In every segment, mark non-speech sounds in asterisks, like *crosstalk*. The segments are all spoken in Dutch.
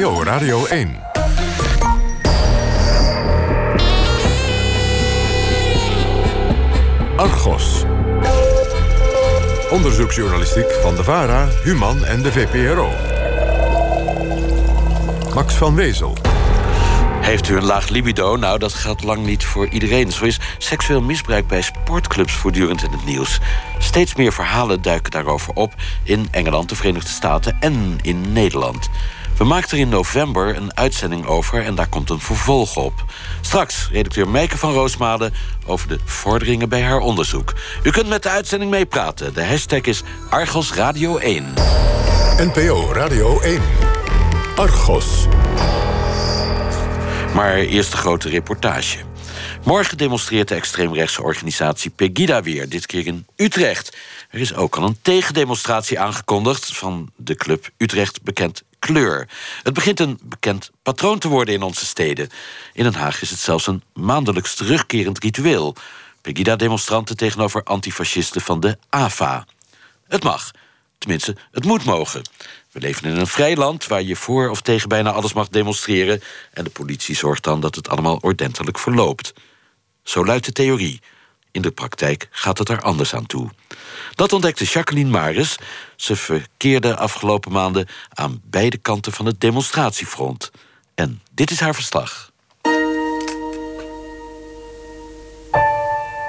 Jo, Radio 1. Argos. Onderzoeksjournalistiek van de VARA, Human en de VPRO. Max van Wezel. Heeft u een laag libido? Nou, dat geldt lang niet voor iedereen. Zo is seksueel misbruik bij sportclubs voortdurend in het nieuws. Steeds meer verhalen duiken daarover op in Engeland, de Verenigde Staten en in Nederland. We maakten er in november een uitzending over en daar komt een vervolg op. Straks redacteur Meike van Roosmade over de vorderingen bij haar onderzoek. U kunt met de uitzending meepraten. De hashtag is Argos Radio 1. NPO Radio 1. Argos. Maar eerst de grote reportage. Morgen demonstreert de extreemrechtse organisatie Pegida weer, dit keer in Utrecht. Er is ook al een tegendemonstratie aangekondigd van de club Utrecht bekend kleur. Het begint een bekend patroon te worden in onze steden. In Den Haag is het zelfs een maandelijks terugkerend ritueel. Pegida-demonstranten tegenover antifascisten van de AFA. Het mag. Tenminste, het moet mogen. We leven in een vrij land waar je voor of tegen bijna alles mag demonstreren... en de politie zorgt dan dat het allemaal ordentelijk verloopt. Zo luidt de theorie. In de praktijk gaat het er anders aan toe. Dat ontdekte Jacqueline Maris. Ze verkeerde afgelopen maanden aan beide kanten van het demonstratiefront. En dit is haar verslag.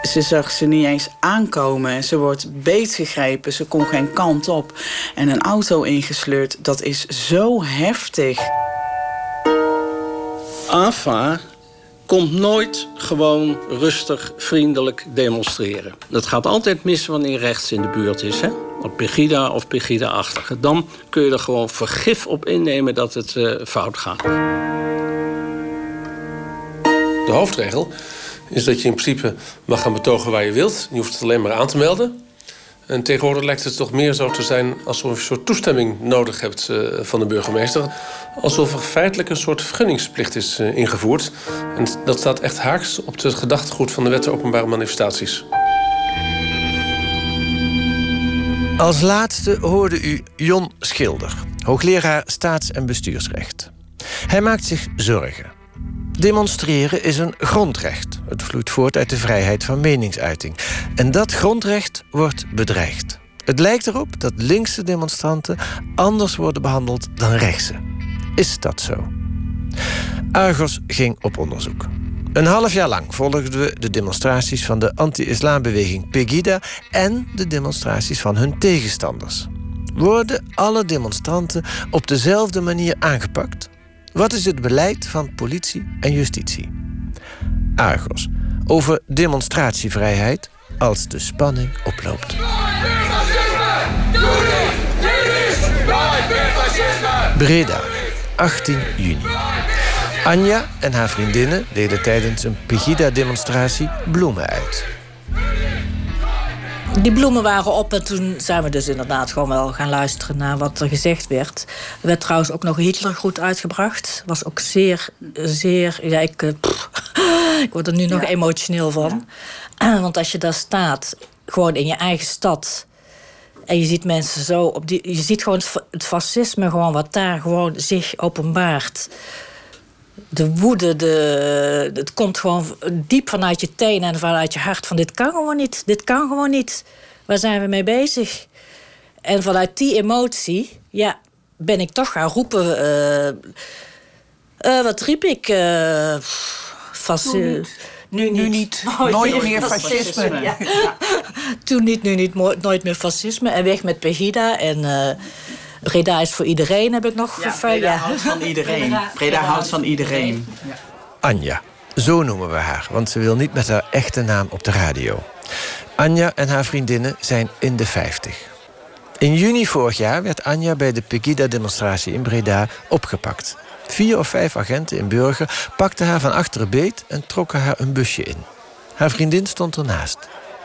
Ze zag ze niet eens aankomen. Ze wordt beetgegrepen. Ze kon geen kant op. En een auto ingesleurd. Dat is zo heftig. AFA komt nooit gewoon rustig, vriendelijk demonstreren. Dat gaat altijd mis wanneer rechts in de buurt is. Hè? Op Pegida of Pegida-achtige. Dan kun je er gewoon vergif op innemen dat het uh, fout gaat. De hoofdregel is dat je in principe mag gaan betogen waar je wilt. Je hoeft het alleen maar aan te melden. En tegenwoordig lijkt het toch meer zo te zijn alsof je een soort toestemming nodig hebt uh, van de burgemeester. Alsof er feitelijk een soort vergunningsplicht is uh, ingevoerd. En dat staat echt haaks op het gedachtegoed van de wet openbare manifestaties. Als laatste hoorde u Jon Schilder, hoogleraar staats- en bestuursrecht. Hij maakt zich zorgen. Demonstreren is een grondrecht. Het vloeit voort uit de vrijheid van meningsuiting. En dat grondrecht wordt bedreigd. Het lijkt erop dat linkse demonstranten anders worden behandeld dan rechtse. Is dat zo? Argos ging op onderzoek. Een half jaar lang volgden we de demonstraties van de anti-islambeweging Pegida en de demonstraties van hun tegenstanders. Worden alle demonstranten op dezelfde manier aangepakt? Wat is het beleid van politie en justitie? Argos. Over demonstratievrijheid als de spanning oploopt. Breda, 18 juni. Anja en haar vriendinnen deden tijdens een Pegida-demonstratie bloemen uit. Die bloemen waren op en toen zijn we dus inderdaad gewoon wel gaan luisteren naar wat er gezegd werd. Er werd trouwens ook nog Hitler goed uitgebracht. Was ook zeer, zeer. Ja, ik, eh, *laughs* ik word er nu nog emotioneel van. *clears throat* Want als je daar staat, gewoon in je eigen stad. En je ziet mensen zo op die. Je ziet gewoon het fascisme, gewoon wat daar gewoon zich openbaart de woede, de, het komt gewoon diep vanuit je tenen en vanuit je hart. Van dit kan gewoon niet, dit kan gewoon niet. Waar zijn we mee bezig? En vanuit die emotie, ja, ben ik toch gaan roepen. Uh, uh, wat riep ik? Uh, vast, nu, nu, nu niet. *laughs* Nooit, meer fascisme. Ja. *laughs* Toen niet, nu niet. Nooit meer fascisme. En weg met Pegida. En Breda is voor iedereen, heb ik nog ja, Breda ja. houdt van iedereen. Breda, houdt van iedereen. Ja. Anja, zo noemen we haar, want ze wil niet met haar echte naam op de radio. Anja en haar vriendinnen zijn in de 50. In juni vorig jaar werd Anja bij de Pegida-demonstratie in Breda opgepakt. Vier of vijf agenten in Burger pakten haar van achteren beet en trokken haar een busje in. Haar vriendin stond ernaast.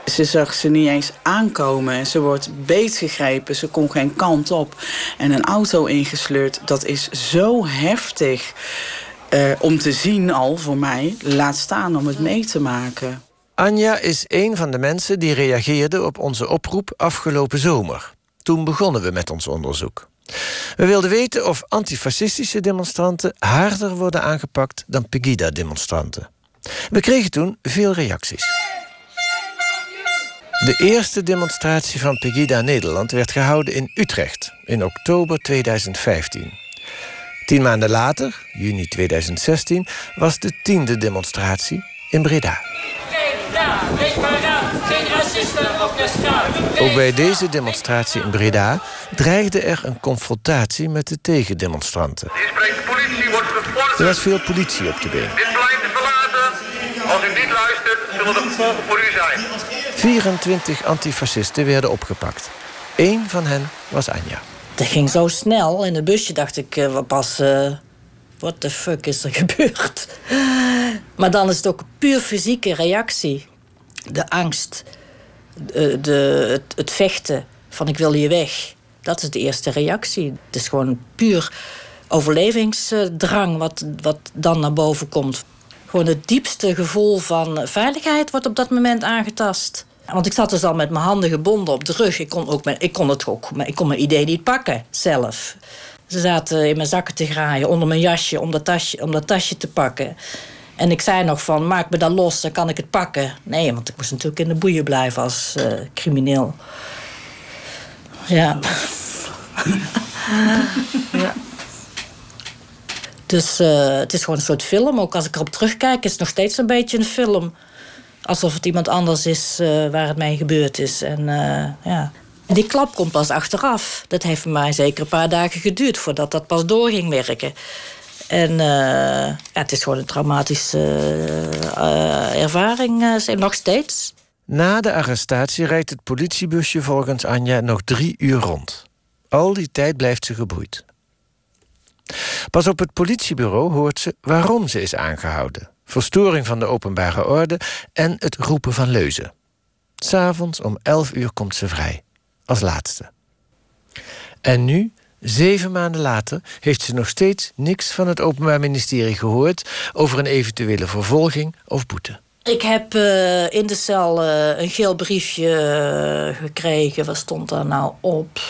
Ze zag ze niet eens aankomen. Ze wordt beetgegrepen. Ze kon geen kant op. En een auto ingesleurd. Dat is zo heftig. Uh, om te zien al voor mij. Laat staan om het mee te maken. Anja is een van de mensen die reageerden op onze oproep afgelopen zomer. Toen begonnen we met ons onderzoek. We wilden weten of antifascistische demonstranten harder worden aangepakt dan Pegida-demonstranten. We kregen toen veel reacties. De eerste demonstratie van Pegida Nederland werd gehouden in Utrecht in oktober 2015. Tien maanden later, juni 2016, was de tiende demonstratie in Breda. Geen racisten op de straat. Ook bij deze demonstratie in Breda dreigde er een confrontatie met de tegendemonstranten. Er was veel politie op de been. Dit plein te verlaten. Als u niet luistert, zullen de gevolgen voor u zijn. 24 antifascisten werden opgepakt. Eén van hen was Anja. Dat ging zo snel. In het busje dacht ik uh, pas... Uh, wat de fuck is er *laughs* gebeurd? Maar dan is het ook puur fysieke reactie. De angst, de, de het, het, vechten van ik wil hier weg. Dat is de eerste reactie. Het is gewoon puur overlevingsdrang wat, wat dan naar boven komt. Gewoon het diepste gevoel van veiligheid wordt op dat moment aangetast. Want ik zat dus al met mijn handen gebonden op de rug. Ik kon, ook ik kon het ook, ik kon mijn idee niet pakken zelf. Ze zaten in mijn zakken te graaien, onder mijn jasje, om dat tasje, om dat tasje te pakken. En ik zei nog van, maak me dan los, dan kan ik het pakken. Nee, want ik moest natuurlijk in de boeien blijven als uh, crimineel. Ja. *laughs* ja. Dus uh, het is gewoon een soort film. Ook als ik erop terugkijk, is het nog steeds een beetje een film alsof het iemand anders is uh, waar het mee gebeurd is. En uh, ja. Die klap komt pas achteraf. Dat heeft voor mij zeker een paar dagen geduurd voordat dat pas door ging werken. En uh, ja, het is gewoon een traumatische ervaring, nog steeds. Na de arrestatie rijdt het politiebusje volgens Anja nog drie uur rond. Al die tijd blijft ze geboeid. Pas op het politiebureau hoort ze waarom ze is aangehouden verstoring van de openbare orde en het roepen van leuzen. S'avonds om 11 uur komt ze vrij, als laatste. En nu, zeven maanden later, heeft ze nog steeds niks van het Openbaar Ministerie gehoord over een eventuele vervolging of boete. Ik heb uh, in de cel uh, een geel briefje uh, gekregen. Wat stond daar nou op?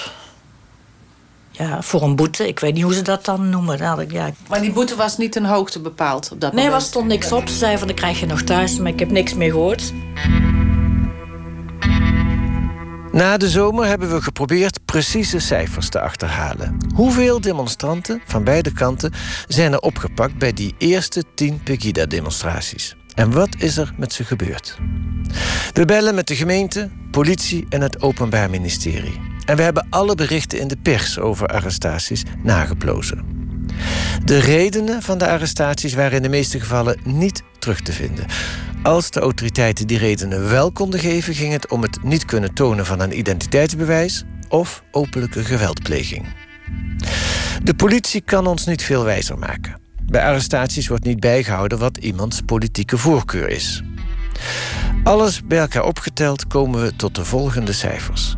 Ja, voor een boete. Ik weet niet hoe ze dat dan noemen. Ja. Maar die boete was niet een hoogte bepaald op dat nee, moment? Nee, er stond niks op. Ze zei van, dan krijg je nog thuis. Maar ik heb niks meer gehoord. Na de zomer hebben we geprobeerd precieze cijfers te achterhalen. Hoeveel demonstranten van beide kanten zijn er opgepakt bij die eerste tien Pegida-demonstraties? En wat is er met ze gebeurd? We bellen met de gemeente, politie en het Openbaar Ministerie. En we hebben alle berichten in de pers over arrestaties nageplozen. De redenen van de arrestaties waren in de meeste gevallen niet terug te vinden. Als de autoriteiten die redenen wel konden geven, ging het om het niet kunnen tonen van een identiteitsbewijs of openlijke geweldpleging. De politie kan ons niet veel wijzer maken. Bij arrestaties wordt niet bijgehouden wat iemands politieke voorkeur is. Alles bij elkaar opgeteld komen we tot de volgende cijfers.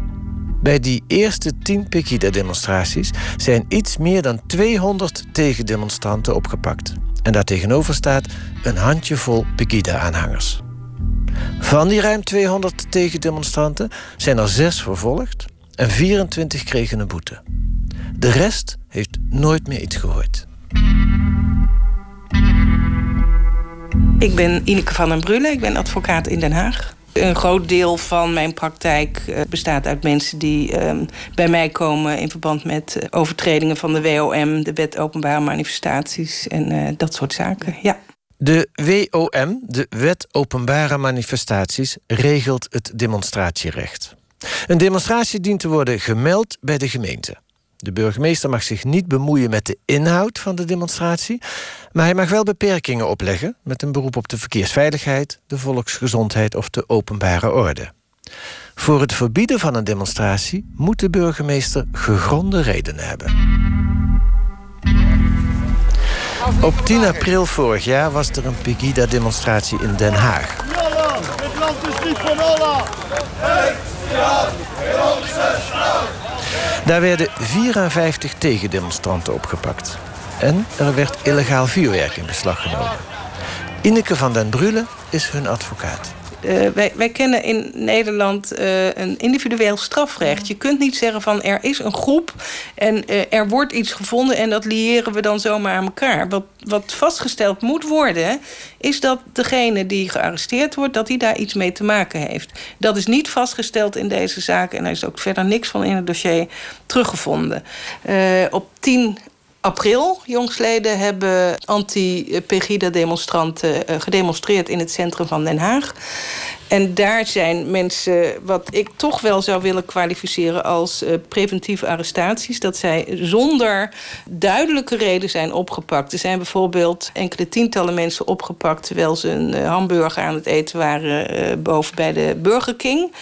Bij die eerste 10 Pegida-demonstraties zijn iets meer dan 200 tegendemonstranten opgepakt. En daartegenover staat een handjevol Pegida-aanhangers. Van die ruim 200 tegendemonstranten zijn er zes vervolgd en 24 kregen een boete. De rest heeft nooit meer iets gehoord. Ik ben Ineke van den Brullen, ik ben advocaat in Den Haag. Een groot deel van mijn praktijk eh, bestaat uit mensen die ehm, bij mij komen in verband met eh, overtredingen van de WOM, de Wet Openbare Manifestaties en uh, dat soort zaken. Ja. De WOM, de Wet Openbare Manifestaties, regelt het demonstratierecht. Een demonstratie dient te worden gemeld bij de gemeente. De burgemeester mag zich niet bemoeien met de inhoud van de demonstratie, maar hij mag wel beperkingen opleggen met een beroep op de verkeersveiligheid, de volksgezondheid of de openbare orde. Voor het verbieden van een demonstratie moet de burgemeester gegronde redenen hebben. Op 10 april vorig jaar was er een Pegida-demonstratie in Den Haag. Het land is niet van! Daar werden 54 tegendemonstranten opgepakt. En er werd illegaal vuurwerk in beslag genomen. Ineke van den Brule is hun advocaat. Uh, wij, wij kennen in Nederland uh, een individueel strafrecht. Je kunt niet zeggen van er is een groep en uh, er wordt iets gevonden en dat liëren we dan zomaar aan elkaar. Wat, wat vastgesteld moet worden, is dat degene die gearresteerd wordt, dat hij daar iets mee te maken heeft. Dat is niet vastgesteld in deze zaak en er is ook verder niks van in het dossier teruggevonden. op 10 april, jongsleden, hebben anti-Pegida-demonstranten eh, gedemonstreerd in het centrum van Den Haag. En daar zijn mensen, wat ik toch wel zou willen kwalificeren als uh, preventieve arrestaties, dat zij zonder duidelijke reden zijn opgepakt. Er zijn bijvoorbeeld enkele tientallen mensen opgepakt terwijl ze een uh, hamburger aan het eten waren uh, boven bij de Burger King.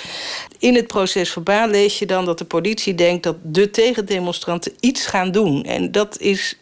In het proces verbaal lees je dan dat de politie denkt dat de tegendemonstranten iets gaan doen. En dat is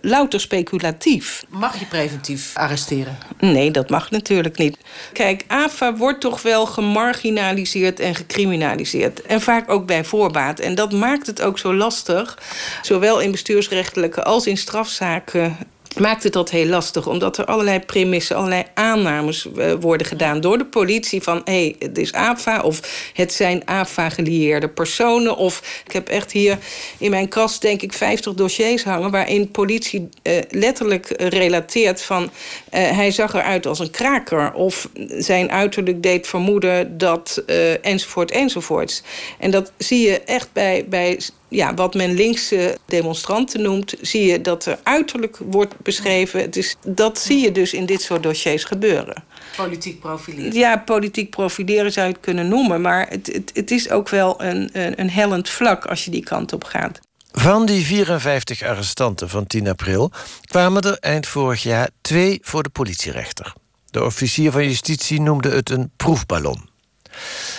louter speculatief. Mag je preventief arresteren? Nee, dat mag natuurlijk niet. Kijk, AFA wordt toch wel gemarginaliseerd en gecriminaliseerd. En vaak ook bij voorbaat. En dat maakt het ook zo lastig, zowel in bestuursrechtelijke als in strafzaken maakt het dat heel lastig. Omdat er allerlei premissen, allerlei aannames uh, worden gedaan door de politie. Van hé, hey, het is AFA of het zijn AFA-gelieerde personen. Of ik heb echt hier in mijn kast denk ik 50 dossiers hangen... waarin politie uh, letterlijk relateert van... Uh, hij zag eruit als een kraker. Of zijn uiterlijk deed vermoeden dat enzovoort enzovoorts. En dat zie je echt bij, bij ja, wat men linkse demonstranten noemt, zie je dat er uiterlijk wordt beschreven. Het is, dat zie je dus in dit soort dossiers gebeuren. Politiek profileren. Ja, politiek profileren zou je het kunnen noemen. Maar het, het, het is ook wel een, een, een hellend vlak als je die kant op gaat. Van die 54 arrestanten van 10 april kwamen er eind vorig jaar twee voor de politierechter. De officier van justitie noemde het een proefballon.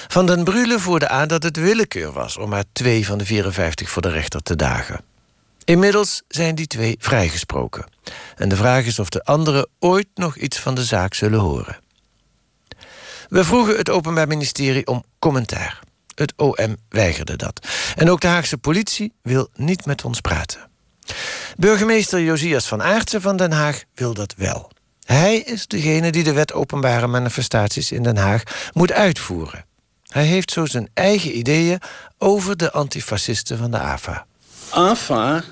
Van den Brule voerde aan dat het willekeur was om maar twee van de 54 voor de rechter te dagen. Inmiddels zijn die twee vrijgesproken. En de vraag is of de anderen ooit nog iets van de zaak zullen horen. We vroegen het Openbaar Ministerie om commentaar. Het OM weigerde dat. En ook de Haagse politie wil niet met ons praten. Burgemeester Josias van Aartsen van Den Haag wil dat wel. Hij is degene die de wet openbare manifestaties in Den Haag moet uitvoeren. Hij heeft zo zijn eigen ideeën over de antifascisten van de AFA. AFA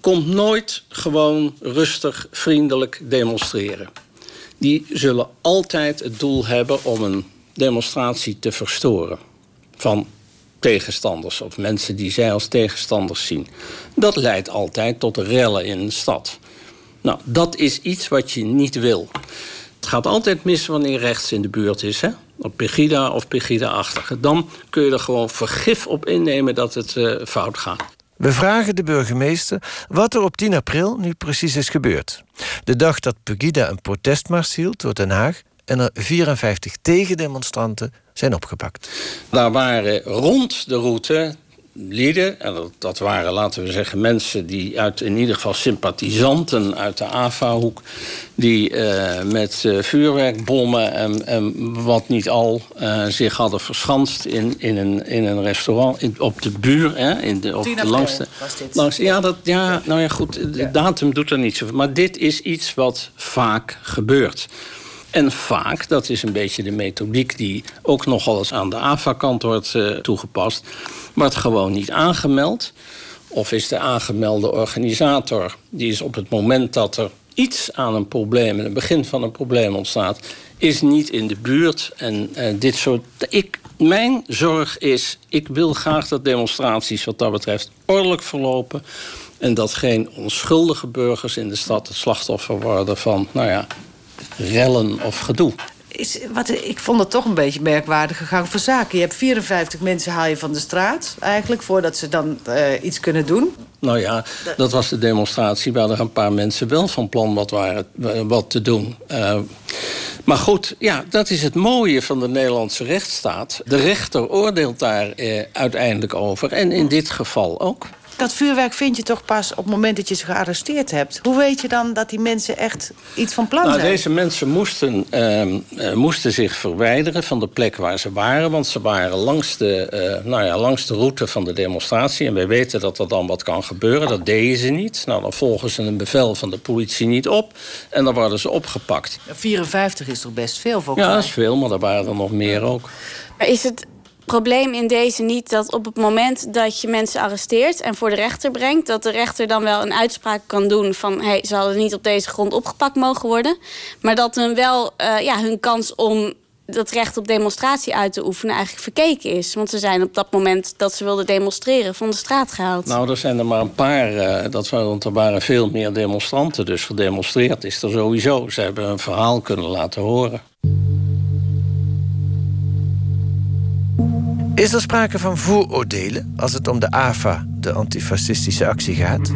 komt nooit gewoon rustig, vriendelijk demonstreren. Die zullen altijd het doel hebben om een demonstratie te verstoren. Van tegenstanders of mensen die zij als tegenstanders zien. Dat leidt altijd tot rellen in een stad. Nou, dat is iets wat je niet wil. Het gaat altijd mis wanneer rechts in de buurt is, hè? Op Pegida of Pegida-achtige. Dan kun je er gewoon vergif op innemen dat het uh, fout gaat. We vragen de burgemeester wat er op 10 april nu precies is gebeurd. De dag dat Pegida een protestmars hield door Den Haag en er 54 tegendemonstranten zijn opgepakt. Daar waren rond de route lieden. En dat, dat, waren, laten we zeggen, mensen die uit in ieder geval sympathisanten uit de AFA-hoek. Die uh, met uh, vuurwerkbommen en, en, wat niet al uh, zich hadden verschanst in, in, een, in een restaurant in, op de buur. Hè, in de, op de langste, langs, ja, dat, ja, nou ja, goed, de datum doet er niet zoveel. Maar dit is iets wat vaak gebeurt. En vaak, dat is een beetje de methodiek die ook nogal eens aan de AFA-kant wordt uh, toegepast, wordt gewoon niet aangemeld. Of is de aangemelde organisator, die is op het moment dat er iets aan een probleem, in het begin van een probleem ontstaat, is niet in de buurt. En uh, dit soort. Ik, mijn zorg is, ik wil graag dat demonstraties wat dat betreft ordelijk verlopen. En dat geen onschuldige burgers in de stad het slachtoffer worden van, nou ja, rellen of gedoe. Is, wat, ik vond het toch een beetje merkwaardige gang van zaken. Je hebt 54 mensen haal je van de straat eigenlijk... voordat ze dan uh, iets kunnen doen. Nou ja, dat was de demonstratie... waar er een paar mensen wel van plan wat waren wat te doen. Uh, maar goed, ja, dat is het mooie van de Nederlandse rechtsstaat. De rechter oordeelt daar eh, uiteindelijk over. En in dit geval ook. Dat vuurwerk vind je toch pas op het moment dat je ze gearresteerd hebt. Hoe weet je dan dat die mensen echt iets van plan nou, zijn? Deze mensen moesten, ehm, eh, moesten zich verwijderen van de plek waar ze waren. Want ze waren langs de, eh, nou ja, langs de route van de demonstratie. En wij weten dat er dan wat kan gebeuren. Dat deden ze niet. Nou, dan volgen ze een bevel van de politie niet op. En dan worden ze opgepakt. 54 is toch best veel volgens Ja, mij? dat is veel, maar er waren er nog meer ook. Maar is het probleem in deze niet dat op het moment dat je mensen arresteert en voor de rechter brengt, dat de rechter dan wel een uitspraak kan doen van hey, ze hadden niet op deze grond opgepakt mogen worden, maar dat hun wel eh, ja, hun kans om dat recht op demonstratie uit te oefenen eigenlijk verkeken is. Want ze zijn op dat moment dat ze wilden demonstreren van de straat gehaald. Nou, er zijn er maar een paar. eh, dat, waren- want er waren veel meer demonstranten. Dus gedemonstreerd is er sowieso. Ze hebben een verhaal kunnen laten horen. Is er sprake van vooroordelen als het om de AFA, de antifascistische actie, gaat?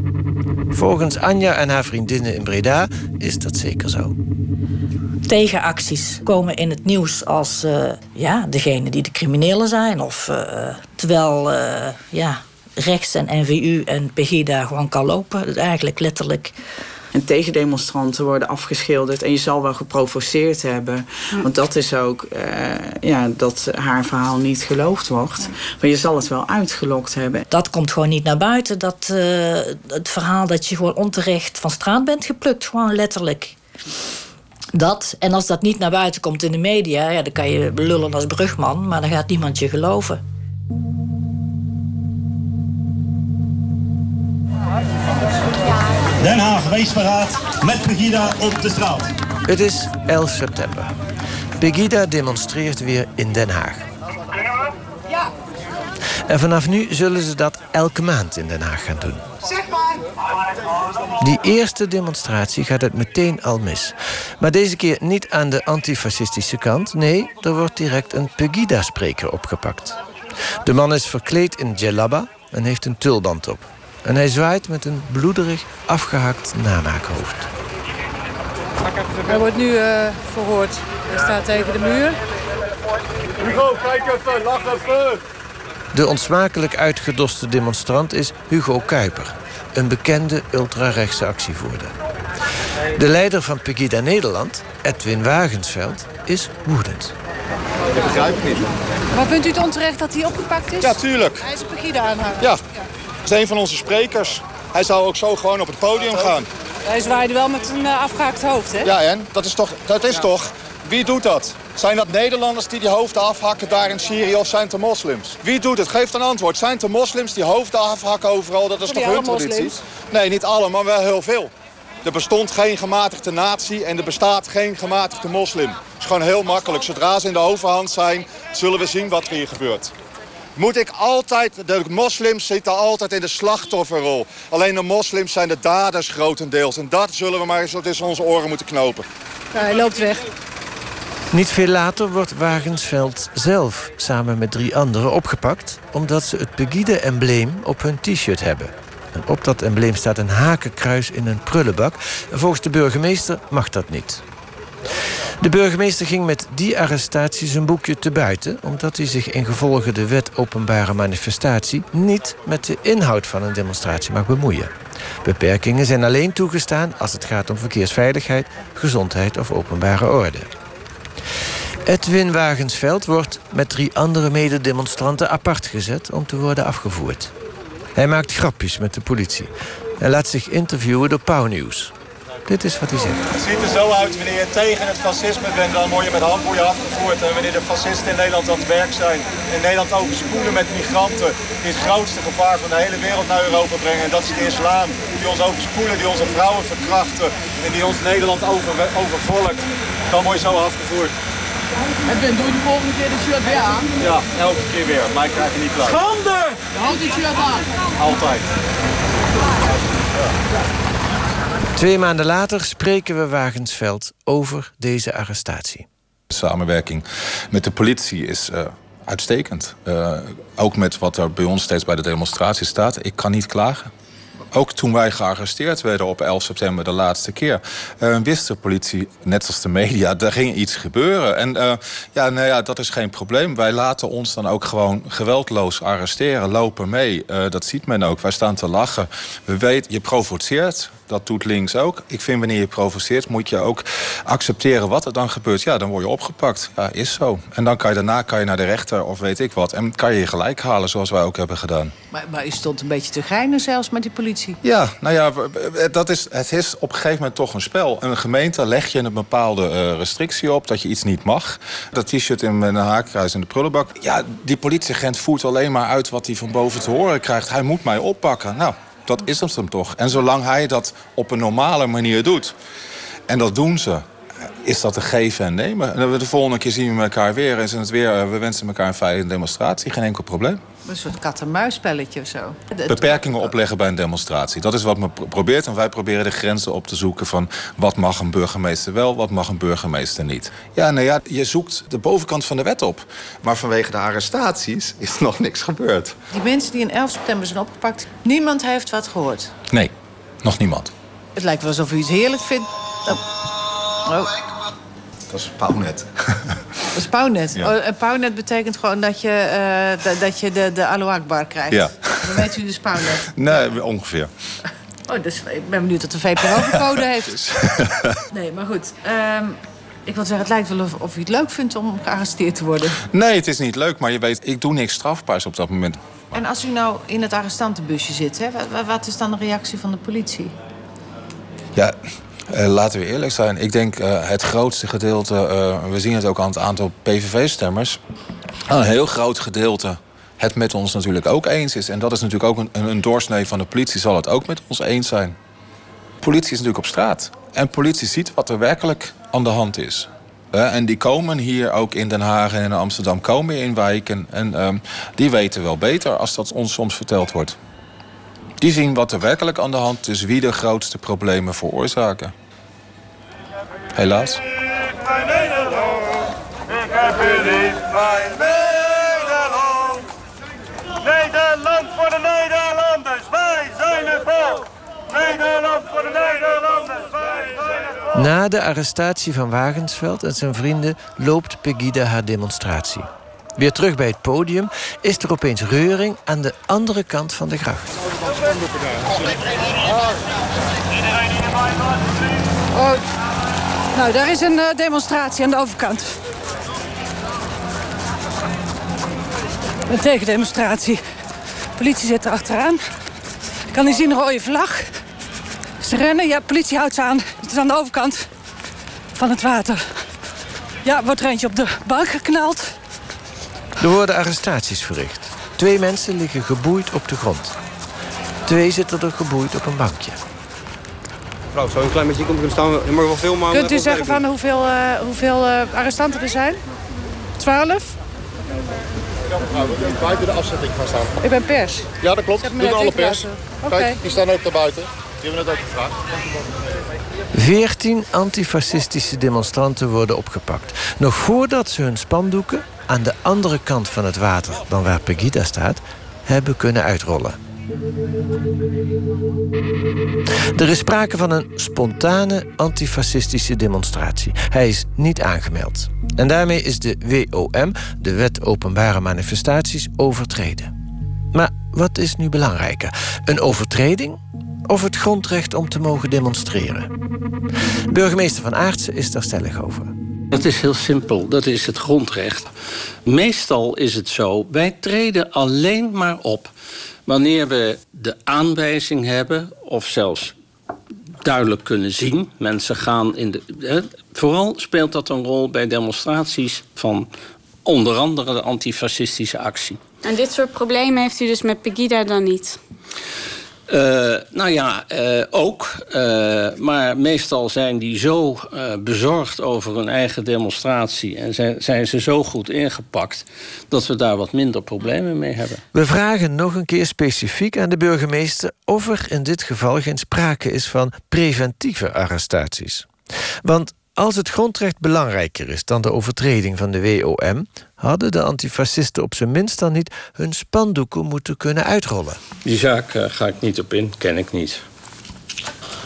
Volgens Anja en haar vriendinnen in Breda is dat zeker zo. Tegenacties komen in het nieuws als eh, ja, degene die de criminelen zijn. Of, eh, terwijl eh, ja, rechts en NVU en Pegida gewoon kan lopen. Eigenlijk letterlijk. En tegendemonstranten worden afgeschilderd en je zal wel geprovoceerd hebben. Want dat is ook eh, ja, dat haar verhaal niet geloofd wordt. Maar je zal het wel uitgelokt hebben. Dat komt gewoon niet naar buiten. Dat, eh, het verhaal dat je gewoon onterecht van straat bent geplukt. Gewoon letterlijk. Dat. En als dat niet naar buiten komt in de media, ja, dan kan je lullen als brugman, maar dan gaat niemand je geloven. Den Haag, wees paraat met Pegida op de straat. Het is 11 september. Pegida demonstreert weer in Den Haag. En vanaf nu zullen ze dat elke maand in Den Haag gaan doen. Zeg maar. Die eerste demonstratie gaat het meteen al mis. Maar deze keer niet aan de antifascistische kant. Nee, er wordt direct een Pegida-spreker opgepakt. De man is verkleed in djellaba en heeft een tulband op. En hij zwaait met een bloederig, afgehakt namaakhoofd. Hij wordt nu eh, verhoord. Hij staat tegen de muur. Hugo, kijk even, lach even. De onsmakelijk uitgedoste demonstrant is Hugo Kuiper, een bekende ultrarechtse actievoerder. De leider van Pegida Nederland, Edwin Wagensveld, is woedend. Ik begrijp het niet. Maar vindt u het onterecht dat hij opgepakt is? Ja, tuurlijk. Hij is een Pegida aanhanger. Ja, dat is een van onze sprekers. Hij zou ook zo gewoon op het podium gaan. Hij zwaaide wel met een uh, afgehaakt hoofd, hè? Ja, en? Dat is toch... Dat is toch wie doet dat? Zijn dat Nederlanders die die hoofden afhakken daar in Syrië of zijn het de moslims? Wie doet het? Geef een antwoord. Zijn het de moslims die hoofden afhakken overal? Dat is toch hun traditie? moslims. Nee, niet alle, maar wel heel veel. Er bestond geen gematigde natie en er bestaat geen gematigde moslim. Het is gewoon heel makkelijk. Zodra ze in de overhand zijn, zullen we zien wat er hier gebeurt. Moet ik altijd, de moslims zitten altijd in de slachtofferrol. Alleen de moslims zijn de daders grotendeels. En dat zullen we maar eens tussen onze oren moeten knopen. Ja, hij loopt weg. Niet veel later wordt Wagensveld zelf samen met drie anderen opgepakt... omdat ze het Pegida-embleem op hun t-shirt hebben. En op dat embleem staat een hakenkruis in een prullenbak. En volgens de burgemeester mag dat niet. De burgemeester ging met die arrestatie zijn boekje te buiten... omdat hij zich in gevolge de wet openbare manifestatie... niet met de inhoud van een demonstratie mag bemoeien. Beperkingen zijn alleen toegestaan als het gaat om verkeersveiligheid... gezondheid of openbare orde. Edwin Wagensveld wordt met drie andere mededemonstranten apart gezet... om te worden afgevoerd. Hij maakt grapjes met de politie... en laat zich interviewen door Pauw Nieuws. Dit is wat hij zegt. Het ziet er zo uit, wanneer je tegen het fascisme bent, dan word je met handboeien afgevoerd. En wanneer de fascisten in Nederland aan het werk zijn, in Nederland overspoelen met migranten, die het grootste gevaar van de hele wereld naar Europa brengen. En dat is de islam, die ons overspoelen, die onze vrouwen verkrachten en die ons Nederland over, overvolkt. Dan word je zo afgevoerd. Edwin, doe je de volgende keer de shirt weer aan? Ja, elke keer weer, maar ik krijg je niet klaar. Schande! Houd die shirt aan. Altijd. Twee maanden later spreken we Wagensveld over deze arrestatie. Samenwerking met de politie is uh, uitstekend. Uh, ook met wat er bij ons steeds bij de demonstratie staat. Ik kan niet klagen. Ook toen wij gearresteerd werden op 11 september de laatste keer... Uh, wist de politie, net als de media, *laughs* er ging iets gebeuren. En ja, nou ja, dat is geen probleem. Wij laten ons dan ook gewoon geweldloos arresteren, lopen mee. Dat ziet men ook. Wij staan te lachen. We weten, je provoceert, dat doet links ook. Ik vind wanneer je provoceert moet je ook accepteren wat er dan gebeurt. Ja, dan word je opgepakt. Ja, is zo. En dan kan je daarna kan je naar de rechter of weet ik wat. En kan je je gelijk halen zoals wij ook hebben gedaan. Maar, maar u stond een beetje te geinen zelfs met die politie. Ja, nou ja, dat is, het is op een gegeven moment toch een spel. Een gemeente leg je een bepaalde uh, restrictie op dat je iets niet mag. Dat t-shirt in een haakkruis in de prullenbak. Ja, die politieagent voert alleen maar uit wat hij van boven te horen krijgt. Hij moet mij oppakken. Nou, dat is het hem toch. En zolang hij dat op een normale manier doet... en dat doen ze, is dat een geven en nemen. En de volgende keer zien we elkaar weer. En het weer, we wensen elkaar een veilige demonstratie. Geen enkel probleem. Een soort kat-en-muisspelletje of zo. Beperkingen opleggen bij een demonstratie. Dat is wat men probeert. En wij proberen de grenzen op te zoeken van... wat mag een burgemeester wel, wat mag een burgemeester niet. Ja, nou ja, je zoekt de bovenkant van de wet op. Maar vanwege de arrestaties is nog niks gebeurd. Die mensen die in 11 september zijn opgepakt... niemand heeft wat gehoord? Nee, nog niemand. Het lijkt wel alsof u iets heerlijk vindt. Oh. oh. Dat is pauwnet. Dat is pauwnet. Ja. Oh, pauwnet betekent gewoon dat je, uh, dat je de, de Aloe Akbar krijgt. Ja. Dan weet u dus pauwnet. *laughs* Nee, ongeveer. Oh, dus ik ben benieuwd wat de VPRO-code heeft. *laughs* nee, maar goed. Um, ik wil zeggen, het lijkt wel of, of u het leuk vindt om gearresteerd te worden. Nee, het is niet leuk, maar je weet, ik doe niks strafbaars op dat moment. En als u nou in het arrestantenbusje zit, hè, wat, wat is dan de reactie van de politie? Ja, uh, laten we eerlijk zijn. Ik denk uh, het grootste gedeelte, uh, we zien het ook aan het aantal PVV-stemmers... een heel groot gedeelte het met ons natuurlijk ook eens is. En dat is natuurlijk ook een, een doorsnee van de politie, zal het ook met ons eens zijn. Politie is natuurlijk op straat. En politie ziet wat er werkelijk aan de hand is. en die komen hier ook in Den Haag en in Amsterdam, komen in wijken. En um, die weten wel beter als dat ons soms verteld wordt. Die zien wat er werkelijk aan de hand is, wie de grootste problemen veroorzaken. Helaas. Ik heb u lief, mijn Nederland. Nederland voor de Nederlanders, wij zijn het volk. Nederland voor de Nederlanders, wij zijn het volk. Na de arrestatie van Wagensveld en zijn vrienden loopt Pegida haar demonstratie. Weer terug bij het podium is er opeens reuring aan de andere kant van de gracht. Oh, nou, daar is een uh, demonstratie aan de overkant. Een tegendemonstratie. De politie zit er achteraan. Kan niet zien een rode vlag. Ze rennen, ja, politie houdt ze aan. Het is aan de overkant van het water. Ja, wordt er eentje op de bank geknald. Er worden arrestaties verricht. Twee mensen liggen geboeid op de grond. Twee zitten er geboeid op een bankje. Mevrouw, zou een klein beetje komen kunnen staan? Je mag wel veel, maar... Kunt u zeggen van hoeveel, uh, hoeveel uh, arrestanten er zijn? Twaalf? Buiten de afzetting gaan staan. Ik ben pers. Ja, dat klopt. Zeg Doen alle pers. Okay. Kijk, die staan ook daar buiten. Die hebben het ook gevraagd. Veertien antifascistische demonstranten worden opgepakt. Nog voordat ze hun spandoeken aan de andere kant van het water dan waar Pegida staat, hebben kunnen uitrollen. Er is sprake van een spontane antifascistische demonstratie. Hij is niet aangemeld. En daarmee is de WOM, de Wet Openbare Manifestaties, overtreden. Maar wat is nu belangrijker? Een overtreding of het grondrecht om te mogen demonstreren? Burgemeester Van Aartsen is daar stellig over. Dat is heel simpel, dat is het grondrecht. Meestal is het zo, wij treden alleen maar op wanneer we de aanwijzing hebben, of zelfs duidelijk kunnen zien. Mensen gaan in de. vooral speelt dat een rol bij demonstraties van onder andere de antifascistische actie. En dit soort problemen heeft u dus met Pegida dan niet? Uh, nou ja, uh, ook. Uh, maar meestal zijn die zo bezorgd over hun eigen demonstratie... en zijn, zijn ze zo goed ingepakt dat we daar wat minder problemen mee hebben. We vragen nog een keer specifiek aan de burgemeester... of er in dit geval geen sprake is van preventieve arrestaties. Want Als het grondrecht belangrijker is dan de overtreding van de WOM, hadden de antifascisten op zijn minst dan niet hun spandoeken moeten kunnen uitrollen. Die zaak uh, ga ik niet op in, ken ik niet.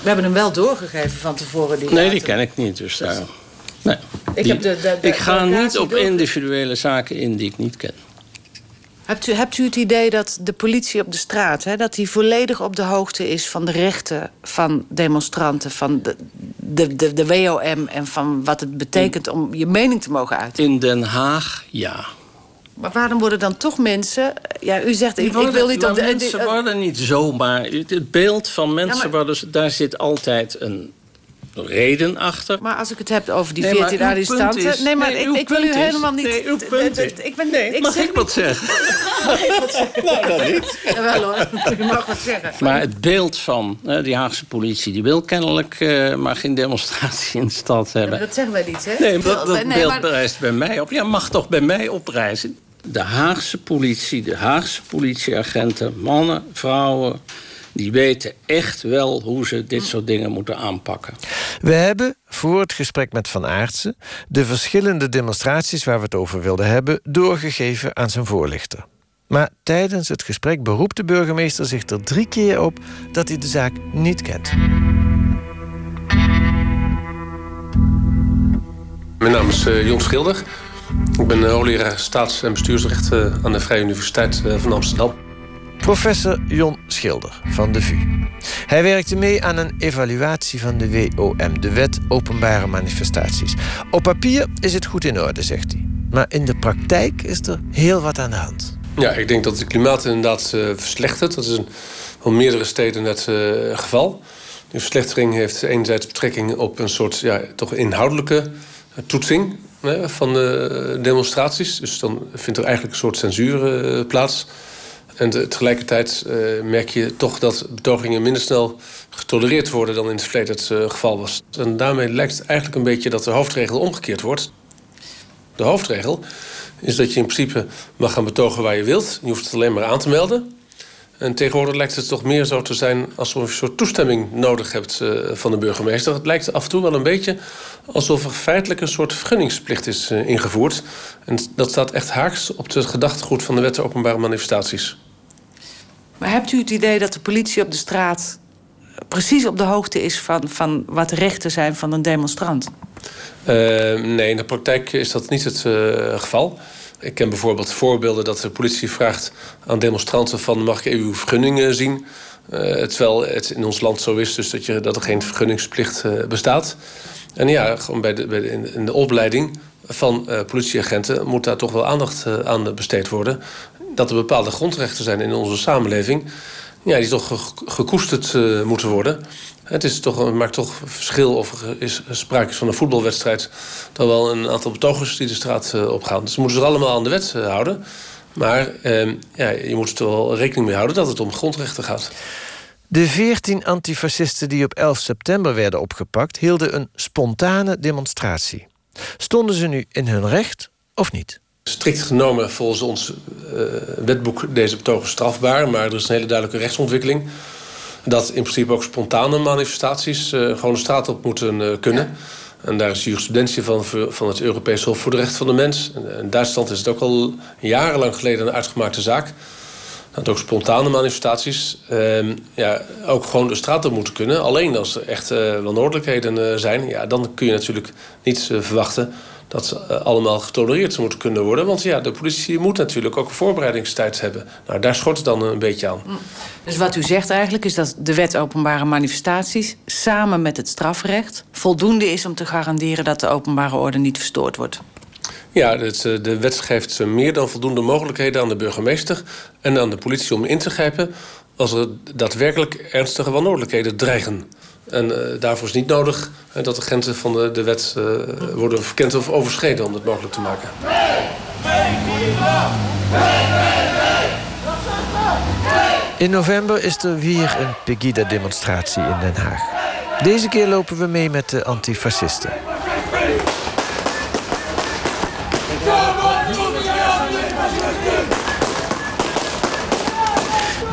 We hebben hem wel doorgegeven van tevoren. Die nee, die ken ik niet. Dus daar. Nee, ik, die, heb de, de, de, ik ga niet op individuele zaken in die ik niet ken. Hebt u, hebt u het idee dat de politie op de straat... Hè, dat die volledig op de hoogte is van de rechten van demonstranten... van de, de, de, de WOM en van wat het betekent om je mening te mogen uiten? In Den Haag, ja. Maar waarom worden dan toch mensen... Ja, u zegt, ik, worden, ik wil niet... Maar op de, mensen worden niet zomaar... Het beeld van mensen, ja, maar, worden, daar zit altijd een reden achter. Maar als ik het heb over die 14 nee, arrestanten... Nee, maar nee, ik, ik wil u helemaal niet... Nee, uw punt is... Ik ben, nee, ik mag zeg ik wat zeggen? *laughs* mag ik wat zeggen? *laughs* nou, dan niet. Jawel hoor, u mag wat zeggen. Maar het beeld van uh, die Haagse politie... die wil kennelijk uh, maar geen demonstratie in de stad hebben. Ja, dat zeggen wij niet, hè? Nee, dat, dat nee, beeld maar... bij mij op. Ja, mag toch bij mij oprijzen? De Haagse politie, de Haagse politieagenten... mannen, vrouwen die weten echt wel hoe ze dit soort dingen moeten aanpakken. We hebben voor het gesprek met Van Aartsen de verschillende demonstraties waar we het over wilden hebben doorgegeven aan zijn voorlichter. Maar tijdens het gesprek beroept de burgemeester zich er drie keer op dat hij de zaak niet kent. Mijn naam is uh, Jon Schilder. Ik ben uh, hoogleraar staats- en bestuursrecht uh, aan de Vrije Universiteit van Amsterdam. Professor Jon Schilder van de VU. Hij werkte mee aan een evaluatie van de WOM, de Wet Openbare Manifestaties. Op papier is het goed in orde, zegt hij. Maar in de praktijk is er heel wat aan de hand. Ja, ik denk dat het klimaat inderdaad uh, verslechtert. Dat is in meerdere steden net uh, geval. Die verslechtering heeft enerzijds betrekking op een soort ja, toch inhoudelijke toetsing hè, van de demonstraties. Dus dan vindt er eigenlijk een soort censuur plaats. En tegelijkertijd uh, merk je toch dat betogingen minder snel getolereerd worden dan in het verleden het uh, geval was. En daarmee lijkt eigenlijk een beetje dat de hoofdregel omgekeerd wordt. De hoofdregel is dat je in principe mag gaan betogen waar je wilt. Je hoeft het alleen maar aan te melden. En tegenwoordig lijkt het toch meer zo te zijn alsof je een soort toestemming nodig hebt uh, van de burgemeester. Het lijkt af en toe wel een beetje alsof er feitelijk een soort vergunningsplicht is ingevoerd. En dat staat echt haaks op het gedachtegoed van de wet openbare manifestaties. Maar hebt u het idee dat de politie op de straat precies op de hoogte is van, van wat de rechten zijn van een demonstrant? Uh, nee, in de praktijk is dat niet het uh, geval. Ik ken bijvoorbeeld voorbeelden dat de politie vraagt aan demonstranten van mag ik even uw vergunning zien? Terwijl het in ons land zo is dus dat, je, dat er geen vergunningsplicht bestaat. En ja, gewoon bij de, bij de, in de opleiding van politieagenten moet daar toch wel aandacht aan besteed worden dat er bepaalde grondrechten zijn in onze samenleving... Ja, die toch gekoesterd uh, moeten worden. Het, is toch, maakt toch verschil of er is sprake is van een voetbalwedstrijd... dan wel een aantal betogers die de straat uh, opgaan. Dus ze moeten zich allemaal aan de wet uh, houden. Maar ehm, ja, je moet er wel rekening mee houden dat het om grondrechten gaat. De veertien antifascisten die op 11 september werden opgepakt... hielden een spontane demonstratie. Stonden ze nu in hun recht of niet? Strikt genomen volgens ons uh, wetboek deze betogen strafbaar. Maar er is een hele duidelijke rechtsontwikkeling. Dat in principe ook spontane manifestaties uh, gewoon de straat op moeten uh, kunnen. En daar is jurisprudentie van, van het Europees Hof voor de Rechten van de Mens. En in Duitsland is het ook al jarenlang geleden een uitgemaakte zaak. Dat ook spontane manifestaties uh, ja, ook gewoon de straat op moeten kunnen. Alleen als er echt wanordelijkheden zijn, ja, dan kun je natuurlijk niet verwachten dat ze uh, allemaal getolereerd moeten kunnen worden. Want ja, de politie moet natuurlijk ook een voorbereidingstijd hebben. Nou, daar schort het dan een beetje aan. Dus wat u zegt eigenlijk is dat de wet openbare manifestaties... samen met het strafrecht voldoende is om te garanderen... dat de openbare orde niet verstoord wordt. Ja, het, de wet geeft meer dan voldoende mogelijkheden aan de burgemeester... en aan de politie om in te grijpen... als er daadwerkelijk ernstige wanordelijkheden dreigen. En uh, daarvoor is niet nodig dat de grenzen van de, wet uh, worden verkend of overschreden om dat mogelijk te maken. In november is er weer een Pegida-demonstratie in Den Haag. Deze keer lopen we mee met de antifascisten.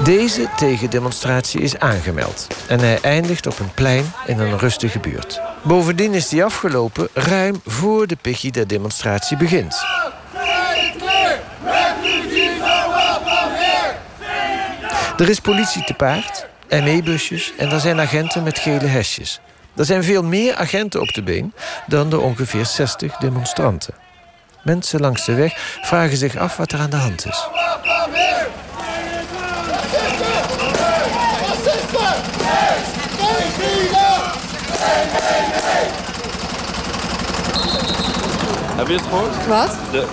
Deze tegendemonstratie is aangemeld en hij eindigt op een plein in een rustige buurt. Bovendien is die afgelopen ruim voor de Pegida-demonstratie begint. Er is politie te paard, ME-busjes en er zijn agenten met gele hesjes. Er zijn veel meer agenten op de been dan de ongeveer 60 demonstranten. Mensen langs de weg vragen zich af wat er aan de hand is. Heb je het gehoord? Wat? De,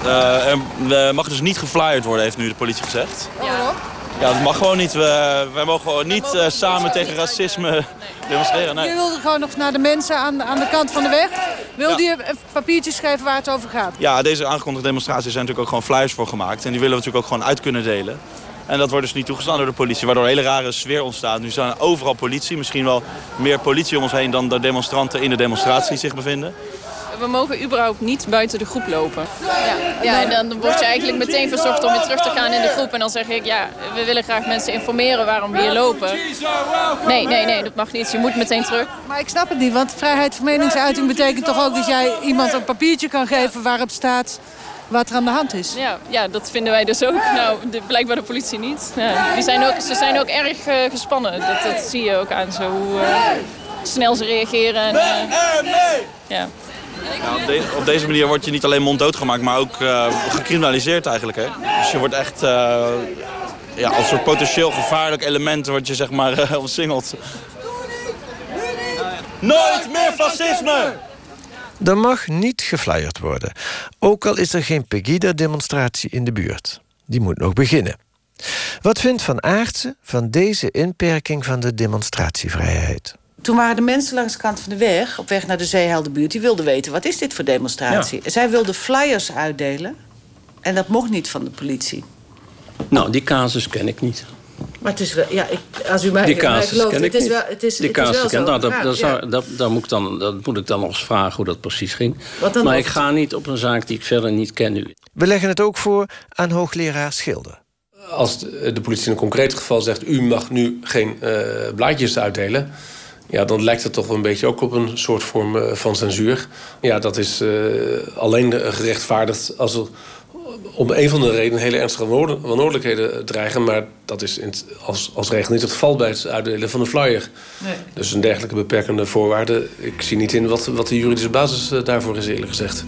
uh, er mag dus niet geflyerd worden, heeft nu de politie gezegd. Ja. Ja, dat mag gewoon niet. We, wij mogen gewoon niet uh, samen tegen racisme demonstreren. Nee. Je wilde gewoon nog naar de mensen aan, aan de kant van de weg. Wilde je een papiertje schrijven waar het over gaat? Ja, deze aangekondigde demonstraties zijn natuurlijk ook gewoon flyers voor gemaakt. En die willen we natuurlijk ook gewoon uit kunnen delen. En dat wordt dus niet toegestaan door de politie, waardoor een hele rare sfeer ontstaat. Nu zijn er overal politie, misschien wel meer politie om ons heen... dan de demonstranten in de demonstratie zich bevinden we mogen überhaupt niet buiten de groep lopen. Ja, ja en dan word je eigenlijk meteen verzocht om weer terug te gaan in de groep. En dan zeg ik, ja, we willen graag mensen informeren waarom we hier lopen. Nee, nee, nee, dat mag niet. Je moet meteen terug. Maar ik snap het niet, want vrijheid van meningsuiting betekent toch ook dat jij iemand een papiertje kan geven waarop staat wat er aan de hand is. Ja, ja dat vinden wij dus ook. Nou, de, blijkbaar de politie niet. Ja, die zijn ook, ze zijn ook erg uh, gespannen. Dat, dat zie je ook aan zo hoe uh, snel ze reageren. En, uh, ja. Ja, op, de, op, deze manier word je niet alleen monddood gemaakt, maar ook uh, gecriminaliseerd eigenlijk. Hè? Dus je wordt echt uh, ja, als soort potentieel gevaarlijk element word je zeg maar *laughs* uh, omsingeld. Nooit meer fascisme! Er mag niet geflyerd worden. Ook al is er geen Pegida-demonstratie in de buurt. Die moet nog beginnen. Wat vindt Van Aartsen van deze inperking van de demonstratievrijheid? Toen waren de mensen langs de kant van de weg, op weg naar de Zeeheldenbuurt... die wilden weten, wat is dit voor demonstratie? Ja. Zij wilden flyers uitdelen. En dat mocht niet van de politie. Nou, die casus ken ik niet. Maar het is wel, ja, ik, als u mij, die casus mij gelooft, ken ik het is wel, het is, die het casus is wel ken, nou, dat, dat, ja. dat, dat, moet ik dan, dat moet ik dan nog eens vragen hoe dat precies ging. Maar nog? ik ga niet op een zaak die ik verder niet ken nu. We leggen het ook voor aan hoogleraar Schilder. Als de, de politie in een concreet geval zegt... u mag nu geen uh, blaadjes uitdelen... Ja, dan lijkt het toch wel een beetje ook op een soort vorm uh, van censuur. Ja, dat is uh, alleen gerechtvaardigd als er om een van de redenen hele ernstige wanordelijkheden dreigen. Maar dat is in het, als, als regel niet het geval bij het uitdelen van een flyer. Nee. Dus een dergelijke beperkende voorwaarde. Ik zie niet in wat, wat de juridische basis uh, daarvoor is, eerlijk gezegd.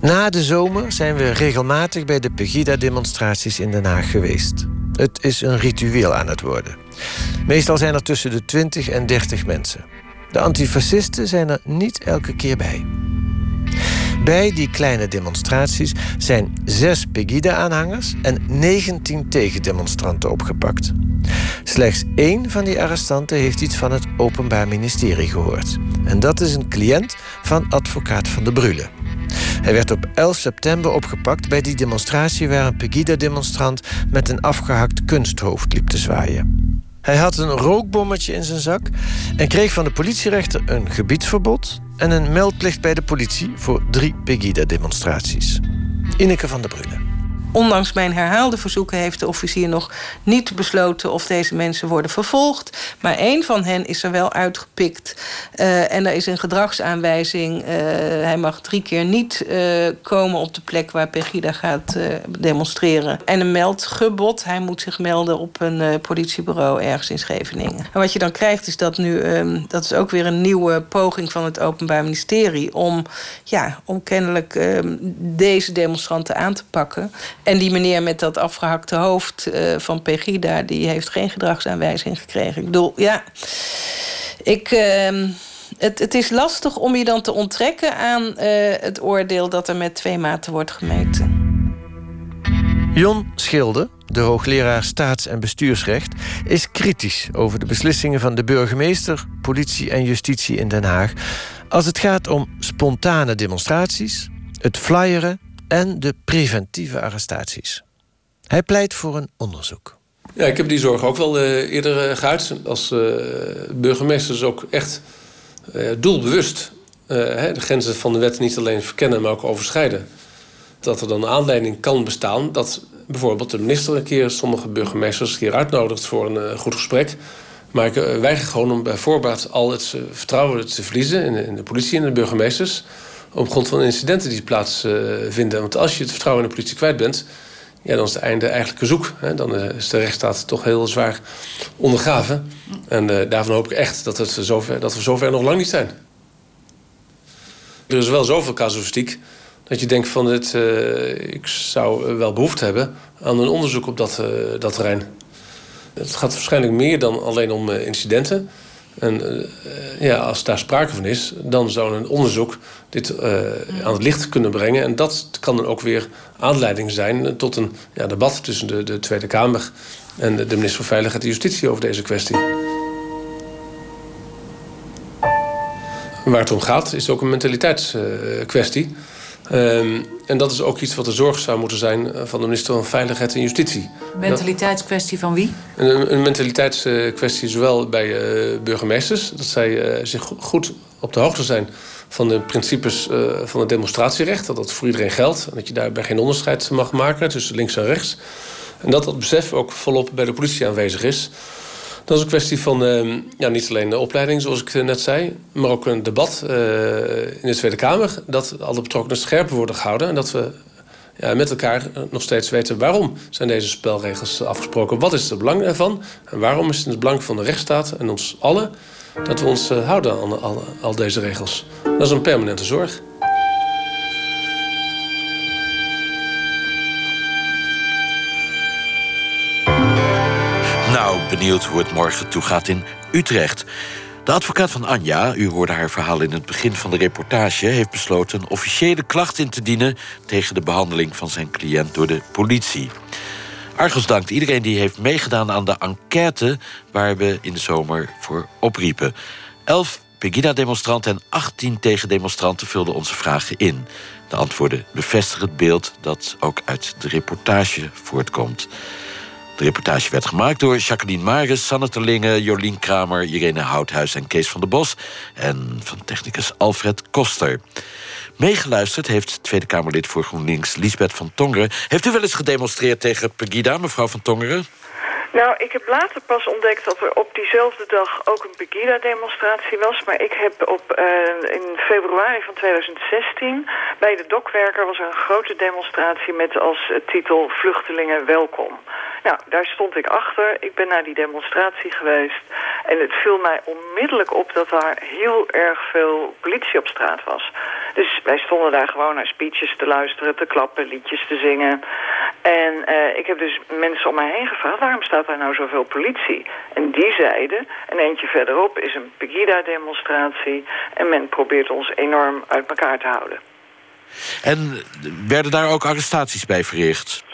Na de zomer zijn we regelmatig bij de Pegida-demonstraties in Den Haag geweest. Het is een ritueel aan het worden. Meestal zijn er tussen de 20 en 30 mensen. De antifascisten zijn er niet elke keer bij. Bij die kleine demonstraties zijn zes Pegida-aanhangers en 19 tegendemonstranten opgepakt. Slechts één van die arrestanten heeft iets van het Openbaar Ministerie gehoord. En dat is een cliënt van advocaat van de Brule. Hij werd op 11 september opgepakt bij die demonstratie waar een Pegida-demonstrant met een afgehakt kunsthoofd liep te zwaaien. Hij had een rookbommetje in zijn zak en kreeg van de politierechter een gebiedsverbod en een meldplicht bij de politie voor drie Pegida-demonstraties. Ineke van der Brule. Ondanks mijn herhaalde verzoeken heeft de officier nog niet besloten of deze mensen worden vervolgd. Maar één van hen is er wel uitgepikt. Uh, en er is een gedragsaanwijzing. Uh, hij mag drie keer niet uh, komen op de plek waar Pegida gaat demonstreren. En een meldgebod. Hij moet zich melden op een politiebureau ergens in Scheveningen. En wat je dan krijgt is dat nu, um, dat is ook weer een nieuwe poging van het Openbaar Ministerie om, ja, om kennelijk um, deze demonstranten aan te pakken. En die meneer met dat afgehakte hoofd uh, van Pegida... die heeft geen gedragsaanwijzing gekregen. Ik bedoel, ja... Ik, uh, het, het is lastig om je dan te onttrekken aan uh, het oordeel... dat er met twee maten wordt gemeten. Jon Schilde, de hoogleraar staats- en bestuursrecht... is kritisch over de beslissingen van de burgemeester... politie en justitie in Den Haag... als het gaat om spontane demonstraties, het flyeren en de preventieve arrestaties. Hij pleit voor een onderzoek. Ja, ik heb die zorg ook wel uh, eerder uh, geuit. Als uh, burgemeesters ook echt doelbewust de grenzen van de wet niet alleen verkennen, maar ook overschrijden. Dat er dan aanleiding kan bestaan dat bijvoorbeeld de minister een keer sommige burgemeesters keer uitnodigt voor een goed gesprek. Maar ik weiger gewoon om bij voorbaat al het vertrouwen te verliezen in in de, politie en de burgemeesters. Op grond van incidenten die plaatsvinden. Want als je het vertrouwen in de politie kwijt bent, ja, dan is het einde eigenlijk een zoek. Hè? Dan is de rechtsstaat toch heel zwaar ondergraven. En daarvan hoop ik echt dat, het zover, dat we zover nog lang niet zijn. Er is wel zoveel casuïstiek dat je denkt van dit, ik zou wel behoefte hebben aan een onderzoek op dat, dat terrein. Het gaat waarschijnlijk meer dan alleen om incidenten. En uh, ja, als daar sprake van is, dan zou een onderzoek dit uh, aan het licht kunnen brengen. En dat kan dan ook weer aanleiding zijn tot een ja, debat tussen de, de Tweede Kamer en de minister van Veiligheid en Justitie over deze kwestie. Waar het om gaat, is ook een mentaliteitskwestie. Um, en dat is ook iets wat de zorg zou moeten zijn eh, van de minister van Veiligheid en Justitie. Mentaliteitskwestie van wie? Een, een mentaliteitskwestie zowel bij uh, burgemeesters, dat zij uh, zich goed op de hoogte zijn van de principes uh, van het demonstratierecht, dat dat voor iedereen geldt en dat je daarbij geen onderscheid mag maken tussen links en rechts. En dat dat besef ook volop bij de politie aanwezig is. Dat is een kwestie van uh, ja, niet alleen de opleiding, zoals ik net zei, maar ook een debat uh, in de Tweede Kamer. Dat alle betrokkenen scherp worden gehouden en dat we ja, met elkaar nog steeds weten waarom zijn deze spelregels afgesproken. Wat is het belang ervan en waarom is het het belang van de rechtsstaat en ons allen dat we ons houden aan al deze regels. Dat is een permanente zorg. Benieuwd hoe het morgen toegaat in Utrecht. De advocaat van Anja, u hoorde haar verhaal in het begin van de reportage... heeft besloten een officiële klacht in te dienen... tegen de behandeling van zijn cliënt door de politie. Argos dankt iedereen die heeft meegedaan aan de enquête... waar we in de zomer voor opriepen. Elf Pegida-demonstranten en 18 tegendemonstranten vulden onze vragen in. De antwoorden bevestigen het beeld dat ook uit de reportage voortkomt. De reportage werd gemaakt door Jacqueline Maris, Sanne Terlingen, Jolien Kramer, Irene Houthuis en Kees van der Bos. En van technicus Alfred Koster. Meegeluisterd heeft Tweede Kamerlid voor GroenLinks Lisbeth van Tongeren. Heeft u wel eens gedemonstreerd tegen Pegida, mevrouw van Tongeren? Nou, ik heb later pas ontdekt dat er op diezelfde dag ook een Pegida-demonstratie was. Maar ik heb op, uh, in februari van 2016 bij de dokwerker was er een grote demonstratie met als titel Vluchtelingen welkom. Nou, daar stond ik achter. Ik ben naar die demonstratie geweest. En het viel mij onmiddellijk op dat daar heel erg veel politie op straat was. Dus wij stonden daar gewoon naar speeches te luisteren, te klappen, liedjes te zingen. En uh, ik heb dus mensen om mij heen gevraagd, waarom staat daar nou zoveel politie? En die zeiden, en eentje verderop is een Pegida-demonstratie... en men probeert ons enorm uit elkaar te houden. En werden daar ook arrestaties bij verricht?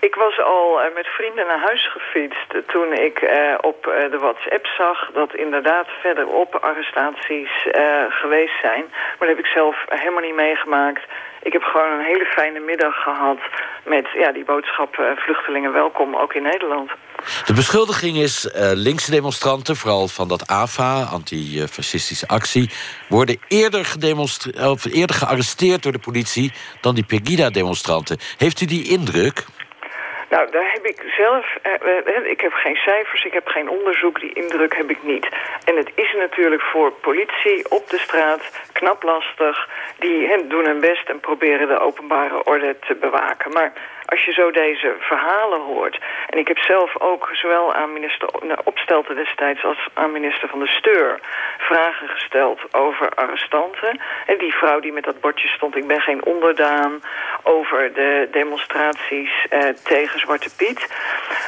Ik was al uh, met vrienden naar huis gefietst toen ik uh, op uh, de WhatsApp zag dat inderdaad verderop arrestaties geweest zijn. Maar dat heb ik zelf helemaal niet meegemaakt. Ik heb gewoon een hele fijne middag gehad met ja, die boodschap vluchtelingen welkom, ook in Nederland. De beschuldiging is linkse demonstranten, vooral van dat AFA, antifascistische actie... worden eerder, of eerder gearresteerd door de politie dan die Pegida-demonstranten. Heeft u die indruk? Nou, daar heb ik zelf... Uh, ik heb geen cijfers, ik heb geen onderzoek. Die indruk heb ik niet. En het is natuurlijk voor politie op de straat knap lastig. Die he, doen hun best en proberen de openbare orde te bewaken. Maar als je zo deze verhalen hoort... en ik heb zelf ook zowel aan minister Opstelten destijds... als aan minister van de Steur vragen gesteld over arrestanten. En die vrouw die met dat bordje stond... ik ben geen onderdaan over de demonstraties eh, tegen Zwarte Piet...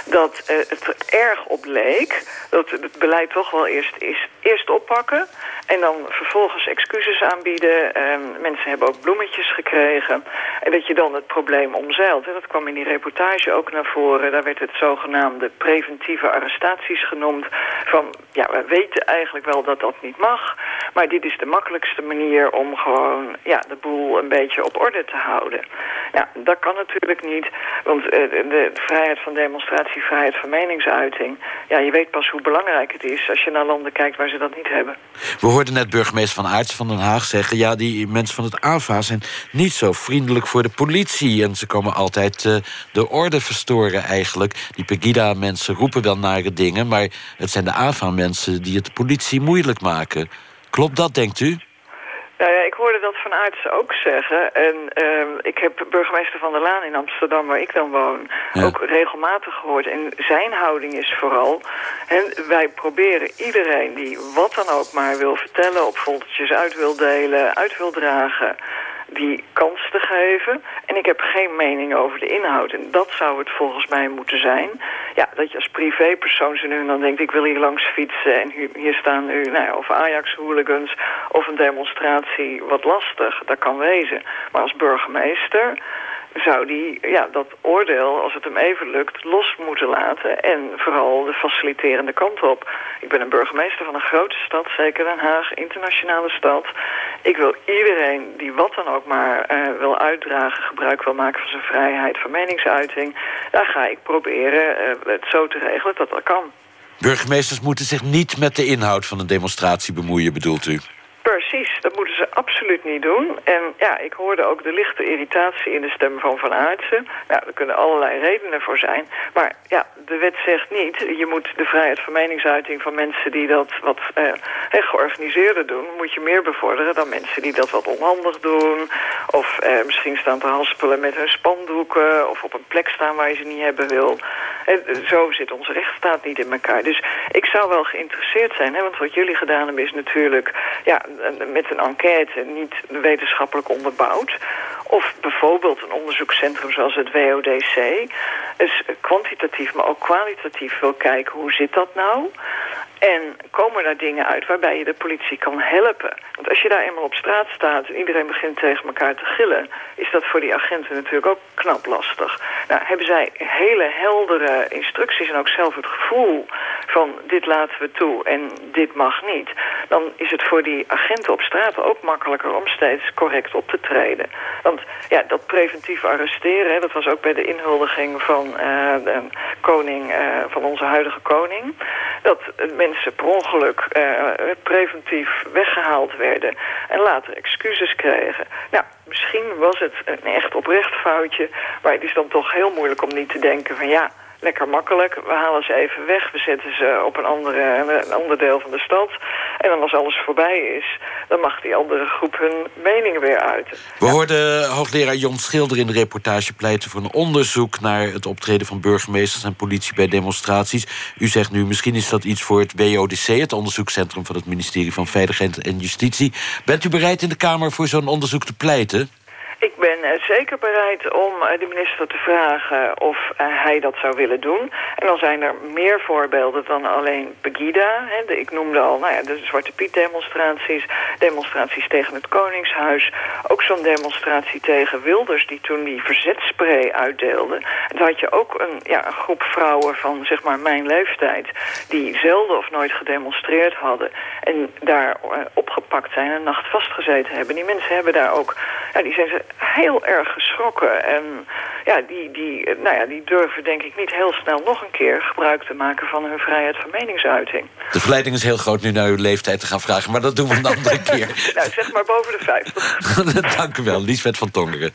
dat eh, het er erg op leek dat het beleid toch wel eerst is... eerst oppakken en dan vervolgens excuses aanbieden. Um, mensen hebben ook bloemetjes gekregen. En dat je dan het probleem omzeilt. En dat kwam in die reportage ook naar voren. Daar werd het zogenaamde preventieve arrestaties genoemd. Van, ja, we weten eigenlijk wel dat dat niet mag. Maar dit is de makkelijkste manier om gewoon ja, de boel een beetje op orde te houden. Ja, dat kan natuurlijk niet, want uh, de vrijheid van demonstratie, vrijheid van meningsuiting... ja, je weet pas hoe belangrijk het is als je naar landen kijkt waar ze dat niet hebben. We hoorden net burgemeester Van Aerts van Den Haag zeggen... ja, die mensen van het AVA zijn niet zo vriendelijk voor de politie... en ze komen altijd uh, de orde verstoren eigenlijk. Die Pegida-mensen roepen wel nare dingen... maar het zijn de AVA-mensen die het de politie moeilijk maken. Klopt dat, denkt u? Nou ja, ik hoorde dat van Aartsen ook zeggen. En uh, ik heb burgemeester Van der Laan in Amsterdam, waar ik dan woon, ja. ook regelmatig gehoord. En zijn houding is vooral... En wij proberen iedereen die wat dan ook maar wil vertellen... op foldertjes uit wil delen, uit wil dragen die kans te geven. En ik heb geen mening over de inhoud. En dat zou het volgens mij moeten zijn. Ja, dat je als privépersoon zo nu dan denkt... ik wil hier langs fietsen en hier staan nu nou ja, of Ajax-hooligans... of een demonstratie, wat lastig. Dat kan wezen. Maar als burgemeester zou die ja, dat oordeel, als het hem even lukt, los moeten laten. En vooral de faciliterende kant op. Ik ben een burgemeester van een grote stad, zeker Den Haag, internationale stad. Ik wil iedereen die wat dan ook maar uh, wil uitdragen, gebruik wil maken van zijn vrijheid van meningsuiting. Daar ga ik proberen uh, het zo te regelen dat dat kan. Burgemeesters moeten zich niet met de inhoud van een demonstratie bemoeien, bedoelt u? Dat moeten ze absoluut niet doen. En ja, ik hoorde ook de lichte irritatie in de stem van Van Aartsen. Nou, er kunnen allerlei redenen voor zijn. Maar ja, de wet zegt niet... je moet de vrijheid van meningsuiting van mensen die dat wat eh, georganiseerder doen... moet je meer bevorderen dan mensen die dat wat onhandig doen. Of eh, misschien staan te haspelen met hun spandoeken... of op een plek staan waar je ze niet hebben wil. En zo zit onze rechtsstaat niet in elkaar. Dus ik zou wel geïnteresseerd zijn, hè, want wat jullie gedaan hebben is natuurlijk... ja met een enquête niet wetenschappelijk onderbouwd. Of bijvoorbeeld een onderzoekscentrum zoals het WODC. Dus kwantitatief, maar ook kwalitatief wil kijken hoe zit dat nou. En komen daar dingen uit waarbij je de politie kan helpen. Want als je daar eenmaal op straat staat en iedereen begint tegen elkaar te gillen... is dat voor die agenten natuurlijk ook knap lastig. Nou, hebben zij hele heldere instructies en ook zelf het gevoel van dit laten we toe en dit mag niet... dan is het voor die agenten op straat ook makkelijker om steeds correct op te treden. Want ja, dat preventief arresteren, dat was ook bij de inhuldiging van uh, de koning, uh, van onze huidige koning... dat mensen per ongeluk uh, preventief weggehaald werden en later excuses kregen. Nou, misschien was het een echt oprecht foutje, maar het is dan toch heel moeilijk om niet te denken van ja lekker makkelijk. We halen ze even weg. We zetten ze op een, andere, een ander deel van de stad. En dan als alles voorbij is, dan mag die andere groep hun mening weer uiten. We ja. hoorden hoogleraar Jon Schilder in de reportage pleiten voor een onderzoek naar het optreden van burgemeesters en politie bij demonstraties. U zegt nu, misschien is dat iets voor het WODC, het onderzoekscentrum van het ministerie van Veiligheid en Justitie. Bent u bereid in de Kamer voor zo'n onderzoek te pleiten? Ik ben uh, zeker bereid om uh, de minister te vragen of uh, hij dat zou willen doen. En dan zijn er meer voorbeelden dan alleen Pegida. Ik noemde al nou ja, de Zwarte Piet demonstraties, demonstraties tegen het Koningshuis. Ook zo'n demonstratie tegen Wilders die toen die verzetspray uitdeelde. En toen had je ook een, ja, groep vrouwen van zeg maar mijn leeftijd... die zelden of nooit gedemonstreerd hadden. En daar opgepakt zijn en nacht vastgezeten hebben. Die mensen hebben daar ook... Ja, die zijn heel erg geschrokken. En ja, die, die, nou ja, die durven denk ik niet heel snel nog een keer gebruik te maken van hun vrijheid van meningsuiting. De verleiding is heel groot nu naar uw leeftijd te gaan vragen, maar dat doen we een andere *laughs* keer. nou, zeg maar boven de 50. *laughs* Dank u wel, Liesbeth van Tongeren.